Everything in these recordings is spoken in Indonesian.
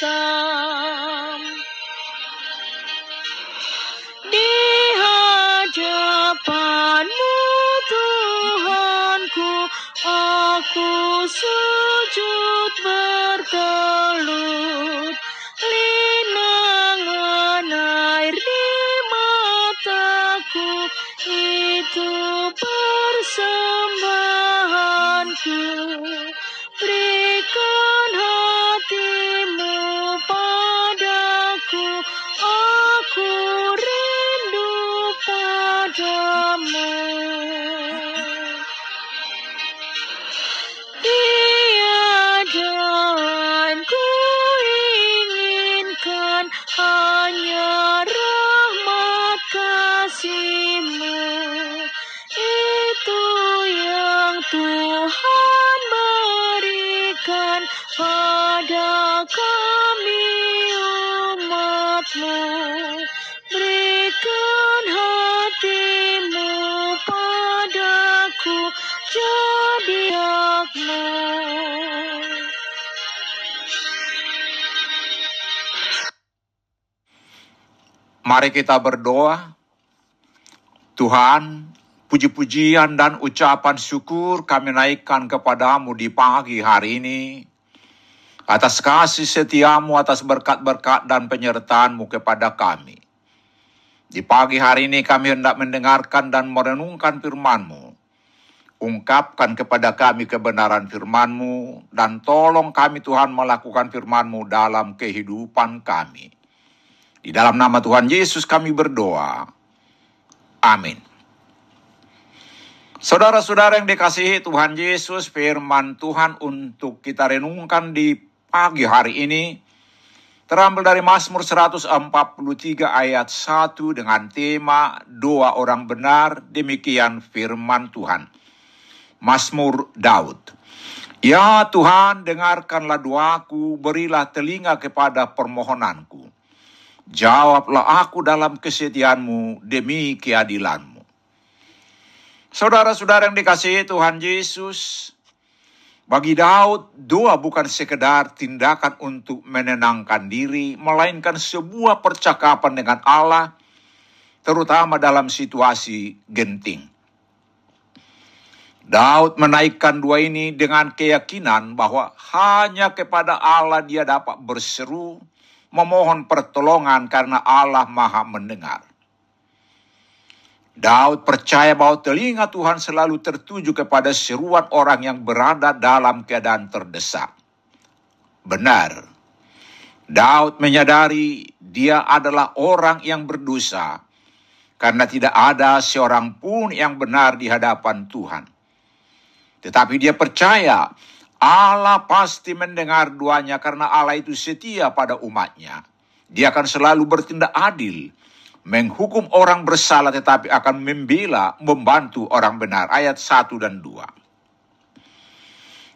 さ。Mari kita berdoa. Tuhan, puji-pujian dan ucapan syukur kami naikkan kepadamu di pagi hari ini. Atas kasih setiamu, atas berkat-berkat dan penyertaanmu kepada kami. Di pagi hari ini kami hendak mendengarkan dan merenungkan firmanmu. Ungkapkan kepada kami kebenaran firmanmu dan tolong kami Tuhan melakukan firmanmu dalam kehidupan kami. Di dalam nama Tuhan Yesus kami berdoa. Amin. Saudara-saudara yang dikasihi Tuhan Yesus, firman Tuhan untuk kita renungkan di pagi hari ini terambil dari Mazmur 143 ayat 1 dengan tema doa orang benar, demikian firman Tuhan. Mazmur Daud. Ya Tuhan, dengarkanlah doaku, berilah telinga kepada permohonanku. Jawablah aku dalam kesetiaanmu demi keadilanmu. Saudara-saudara yang dikasihi Tuhan Yesus, bagi Daud, doa bukan sekedar tindakan untuk menenangkan diri, melainkan sebuah percakapan dengan Allah, terutama dalam situasi genting. Daud menaikkan dua ini dengan keyakinan bahwa hanya kepada Allah dia dapat berseru, memohon pertolongan karena Allah Maha Mendengar. Daud percaya bahwa telinga Tuhan selalu tertuju kepada seruan orang yang berada dalam keadaan terdesak. Benar, Daud menyadari dia adalah orang yang berdosa karena tidak ada seorang pun yang benar di hadapan Tuhan. Tetapi dia percaya Allah pasti mendengar doanya karena Allah itu setia pada umatnya. Dia akan selalu bertindak adil, menghukum orang bersalah tetapi akan membela, membantu orang benar. Ayat 1 dan 2.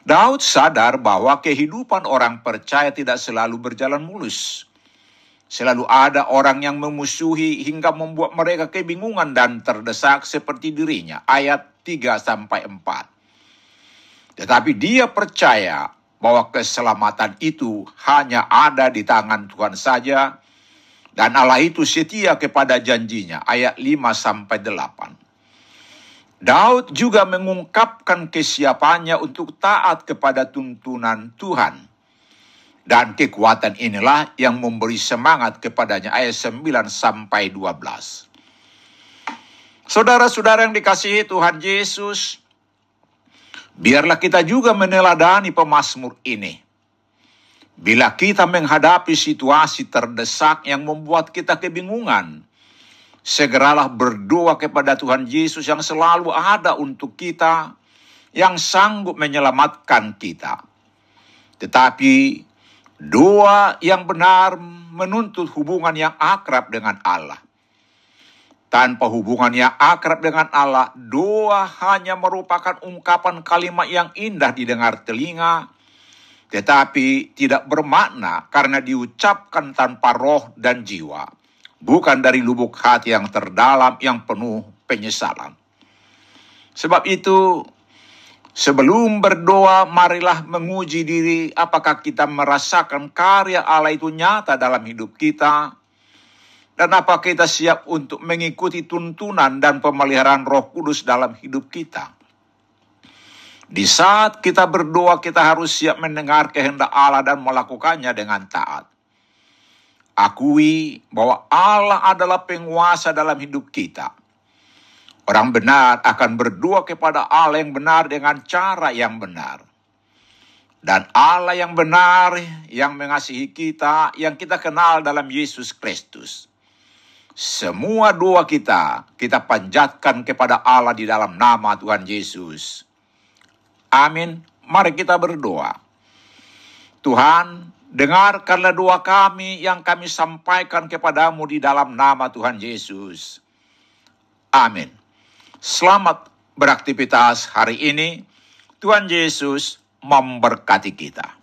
Daud sadar bahwa kehidupan orang percaya tidak selalu berjalan mulus. Selalu ada orang yang memusuhi hingga membuat mereka kebingungan dan terdesak seperti dirinya. Ayat 3 sampai 4. Tetapi dia percaya bahwa keselamatan itu hanya ada di tangan Tuhan saja dan Allah itu setia kepada janjinya. Ayat 5 sampai 8. Daud juga mengungkapkan kesiapannya untuk taat kepada tuntunan Tuhan. Dan kekuatan inilah yang memberi semangat kepadanya ayat 9 sampai 12. Saudara-saudara yang dikasihi Tuhan Yesus, biarlah kita juga meneladani pemazmur ini. Bila kita menghadapi situasi terdesak yang membuat kita kebingungan, segeralah berdoa kepada Tuhan Yesus yang selalu ada untuk kita, yang sanggup menyelamatkan kita. Tetapi doa yang benar menuntut hubungan yang akrab dengan Allah. Tanpa hubungan yang akrab dengan Allah, doa hanya merupakan ungkapan kalimat yang indah didengar telinga, tetapi tidak bermakna karena diucapkan tanpa roh dan jiwa bukan dari lubuk hati yang terdalam yang penuh penyesalan. Sebab itu, sebelum berdoa, marilah menguji diri apakah kita merasakan karya Allah itu nyata dalam hidup kita, dan apa kita siap untuk mengikuti tuntunan dan pemeliharaan Roh Kudus dalam hidup kita. Di saat kita berdoa, kita harus siap mendengar kehendak Allah dan melakukannya dengan taat. Akui bahwa Allah adalah penguasa dalam hidup kita. Orang benar akan berdoa kepada Allah yang benar dengan cara yang benar. Dan Allah yang benar, yang mengasihi kita, yang kita kenal dalam Yesus Kristus. Semua doa kita, kita panjatkan kepada Allah di dalam nama Tuhan Yesus. Amin. Mari kita berdoa. Tuhan, Dengarkanlah doa kami yang kami sampaikan kepadamu di dalam nama Tuhan Yesus. Amin. Selamat beraktivitas hari ini. Tuhan Yesus memberkati kita.